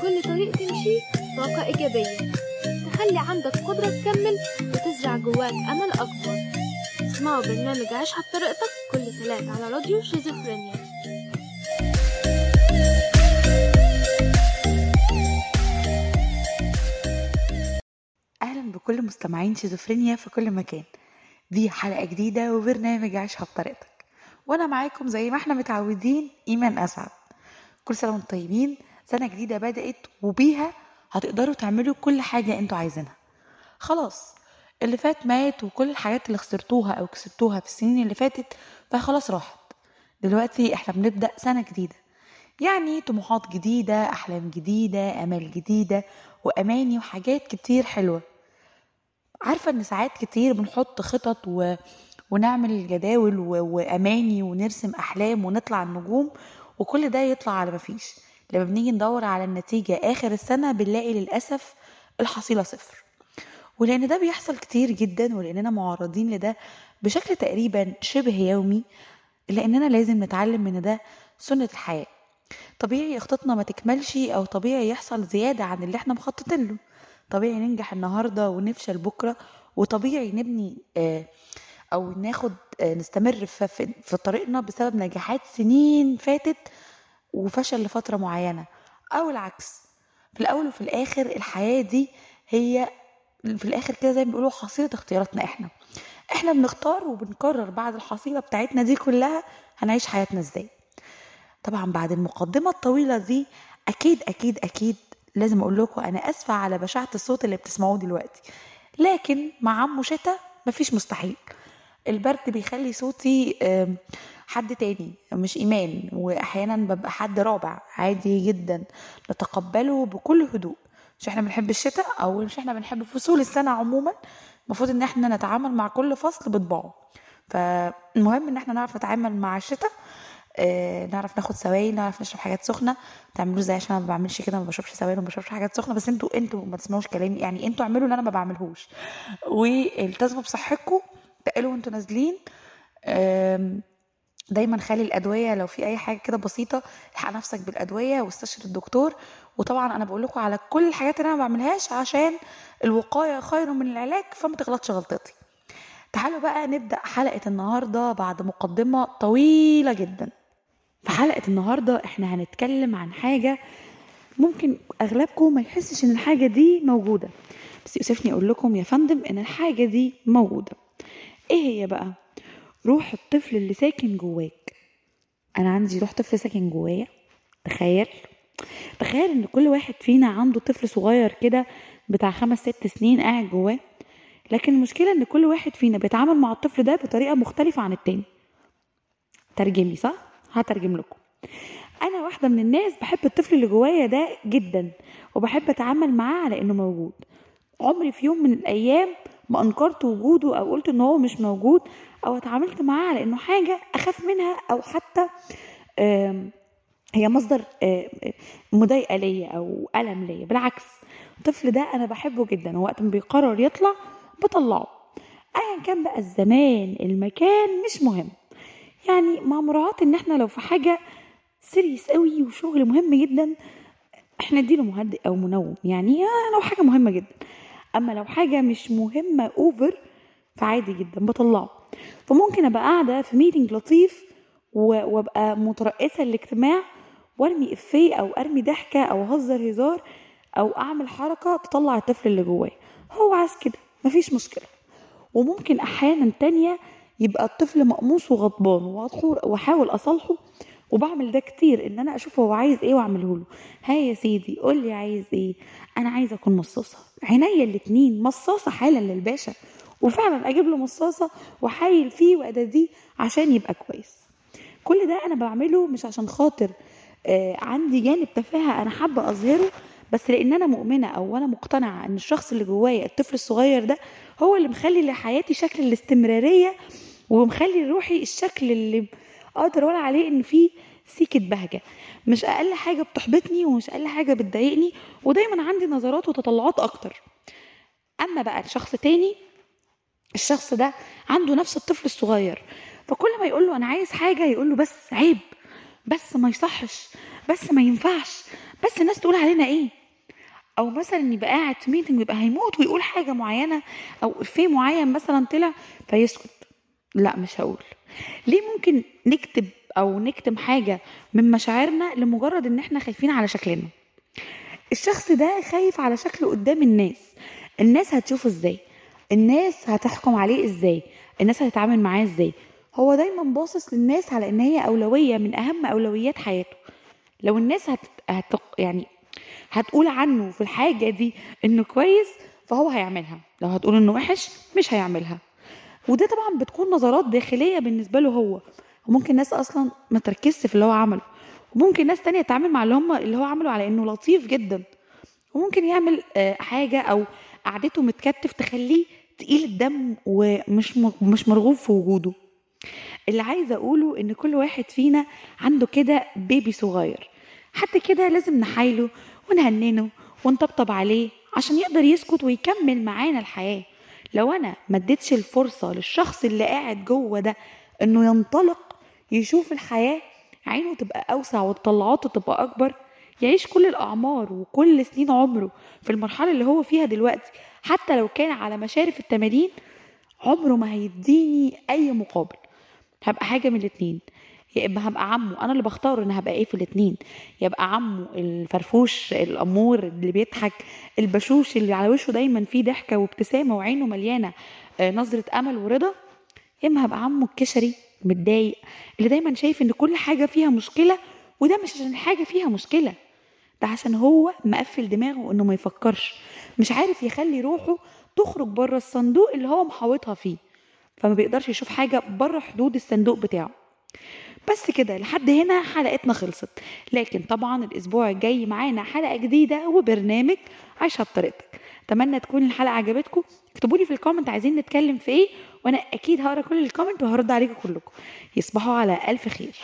كل طريق تمشيه طاقة إيجابية. تخلي عندك قدرة تكمل وتزرع جواك أمل أكبر. اسمعوا برنامج عيشها بطريقتك كل تلات على راديو شيزوفرينيا. أهلا بكل مستمعين شيزوفرينيا في كل مكان. دي حلقة جديدة وبرنامج عيشها بطريقتك. وأنا معاكم زي ما إحنا متعودين إيمان أسعد. كل سنة وأنتم طيبين سنة جديدة بدأت وبيها هتقدروا تعملوا كل حاجة أنتوا عايزينها. خلاص اللي فات مات وكل الحاجات اللي خسرتوها أو كسبتوها في السنين اللي فاتت فخلاص راحت. دلوقتي إحنا بنبدأ سنة جديدة. يعني طموحات جديدة أحلام جديدة أمال جديدة وأماني وحاجات كتير حلوة. عارفة إن ساعات كتير بنحط خطط و... ونعمل جداول و... وأماني ونرسم أحلام ونطلع النجوم وكل ده يطلع على مفيش لما بنيجي ندور على النتيجة آخر السنة بنلاقي للأسف الحصيلة صفر. ولأن ده بيحصل كتير جدا ولأننا معرضين لده بشكل تقريبا شبه يومي لأننا لازم نتعلم من ده سنة الحياة. طبيعي خطتنا ما تكملش أو طبيعي يحصل زيادة عن اللي إحنا مخططين له. طبيعي ننجح النهاردة ونفشل بكرة وطبيعي نبني آه، أو ناخد آه، نستمر في, طريقنا بسبب نجاحات سنين فاتت وفشل لفترة معينة. أو العكس في الأول وفي الآخر الحياة دي هي في الآخر كده زي ما بيقولوا حصيلة اختياراتنا إحنا. إحنا بنختار وبنقرر بعد الحصيلة بتاعتنا دي كلها هنعيش حياتنا إزاي. طبعا بعد المقدمة الطويلة دي أكيد أكيد أكيد لازم أقول لكم أنا أسفة على بشاعة الصوت اللي بتسمعوه دلوقتي. لكن مع عمو شتا مفيش مستحيل. البرد بيخلي صوتي حد تاني مش إيمان. وأحيانا ببقى حد رابع عادي جدا. نتقبله بكل هدوء. مش إحنا بنحب الشتاء أو مش إحنا بنحب فصول السنة عموما. المفروض إن إحنا نتعامل مع كل فصل بطباعه. فالمهم إن إحنا نعرف نتعامل مع الشتاء. آه، نعرف ناخد سوائل نعرف نشرب حاجات سخنة. تعملوا زي عشان أنا ما بعملش كده ما بشربش سوائل وما بشربش حاجات سخنة. بس أنتوا أنتوا ما تسمعوش كلامي. يعني أنتوا اعملوا اللي أنا ما بعملهوش. والتزموا بصحتكم. تقلوا وانتوا نازلين دايما خلي الأدوية لو في أي حاجة كده بسيطة الحق نفسك بالأدوية واستشر الدكتور. وطبعا أنا بقول لكم على كل الحاجات اللي أنا ما بعملهاش عشان الوقاية خير من العلاج فما تغلطش غلطتي. تعالوا بقى نبدأ حلقة النهارده بعد مقدمة طويلة جدا. في حلقة النهارده إحنا هنتكلم عن حاجة ممكن أغلبكم ما يحسش إن الحاجة دي موجودة. بس يؤسفني أقول لكم يا فندم إن الحاجة دي موجودة. إيه هي بقى؟ روح الطفل اللي ساكن جواك. أنا عندي روح طفل ساكن جوايا تخيل. تخيل إن كل واحد فينا عنده طفل صغير كده بتاع خمس ست سنين قاعد جواه. لكن المشكلة إن كل واحد فينا بيتعامل مع الطفل ده بطريقة مختلفة عن التاني. ترجمي صح؟ هترجم لكم. أنا واحدة من الناس بحب الطفل اللي جوايا ده جدا وبحب أتعامل معاه على إنه موجود. عمري في يوم من الأيام ما أنكرت وجوده أو قلت إن هو مش موجود أو اتعاملت معاه على انه حاجة أخاف منها أو حتى هي مصدر مضايقة ليا أو ألم ليا. بالعكس الطفل ده أنا بحبه جدا ووقت ما بيقرر يطلع بطلعه. ايا كان بقى الزمان المكان مش مهم. يعني مع مراعاه إن إحنا لو في حاجة serious قوي وشغل مهم جدا إحنا نديله مهدئ أو منوم. يعني لو حاجة مهمة جدا. أما لو حاجة مش مهمة over فعادي جدا بطلعه. فممكن أبقى قاعدة في ميتنج لطيف وأبقى مترأسه الاجتماع وأرمي إفيه أو أرمي ضحكة أو أهزر هزار أو أعمل حركة تطلع الطفل اللي جوايا. هو عايز كده مفيش مشكلة. وممكن أحيانا تانية يبقى الطفل مقموص وغضبان وأحاول أصالحه وبعمل ده كتير إن أنا أشوف هو عايز إيه وأعمله له. ها يا سيدي قول لي عايز إيه؟ أنا عايزه أكون مصاصة. عينيا الاتنين مصاصة حالا للباشا وفعلا أجيب له مصاصة وأحايل فيه واداديه عشان يبقى كويس. كل ده أنا بعمله مش عشان خاطر آه عندي جانب تفاهة أنا حابة أظهره بس لأن أنا مؤمنة أو أنا مقتنعة إن الشخص اللي جوايا الطفل الصغير ده هو اللي مخلي لحياتي شكل الاستمرارية ومخلي روحي الشكل اللي أقدر أقول عليه ان فيه سيكة بهجة. مش أقل حاجة بتحبطني ومش أقل حاجة بتضايقني ودايما عندي نظرات وتطلعات أكتر. اما بقى الشخص تاني الشخص ده عنده نفس الطفل الصغير فكل ما يقول له أنا عايز حاجة يقول له بس عيب بس ما يصحش بس ما ينفعش بس الناس تقول علينا إيه؟ أو مثلا يبقى قاعد في meeting ويبقى هيموت ويقول حاجة معينة أو إفيه معين مثلا طلع فيسكت. لا مش هقول. ليه ممكن نكتب أو نكتم حاجة من مشاعرنا لمجرد إن إحنا خايفين على شكلنا؟ الشخص ده خايف على شكله قدام الناس. الناس هتشوفه إزاي؟ الناس هتحكم عليه إزاي؟ الناس هتتعامل معاه إزاي؟ هو دايما باصص للناس على إن هي أولوية من أهم أولويات حياته. لو الناس هت... هت... يعني هتقول عنه في الحاجة دي إنه كويس فهو هيعملها. لو هتقول إنه وحش مش هيعملها. وده طبعا بتكون نظرات داخلية بالنسبة له هو. وممكن ناس أصلا ما تركزش في اللي هو عمله. وممكن ناس تانية تتعامل مع اللي هم اللي هو عمله على إنه لطيف جدا. وممكن يعمل آه، حاجة أو قعدته متكتف تخليه تقيل الدم ومش مش مرغوب في وجوده. اللي عايزه أقوله إن كل واحد فينا عنده كده بيبي صغير. حد كده لازم نحايله ونهننه ونطبطب عليه عشان يقدر يسكت ويكمل معانا الحياة. لو أنا ما اديتش الفرصة للشخص اللي قاعد جوه ده إنه ينطلق يشوف الحياة عينه تبقى أوسع وطلعاته تبقى أكبر يعيش كل الأعمار وكل سنين عمره في المرحلة اللي هو فيها دلوقتي حتى لو كان على مشارف التمانين عمره ما هيديني أي مقابل. هبقى حاجة من الاتنين. يا إما هبقى عمه. أنا اللي بختار إن هبقى إيه في الاتنين. يبقى عمه الفرفوش الأمور اللي بيضحك البشوش اللي على وشه دايما فيه ضحكة وابتسامة وعينه مليانة آه، نظرة أمل ورضا. يا إما هبقى عمه الكشري متضايق اللي دايما شايف إن كل حاجة فيها مشكلة وده مش عشان حاجة فيها مشكلة ده عشان هو مقفل دماغه إنه ما يفكرش. مش عارف يخلي روحه تخرج بره الصندوق اللي هو محاوطها فيه فما بيقدرش يشوف حاجة بره حدود الصندوق بتاعه. بس كده لحد هنا حلقتنا خلصت. لكن طبعا الأسبوع الجاي معانا حلقة جديدة وبرنامج عيشها بطريقتك أتمنى تكون الحلقة عجبتكم. اكتبوا لي في ال comment عايزين نتكلم في إيه وأنا أكيد هقرأ كل ال comment وهرد عليكم كلكم. يصبحوا على ألف خير.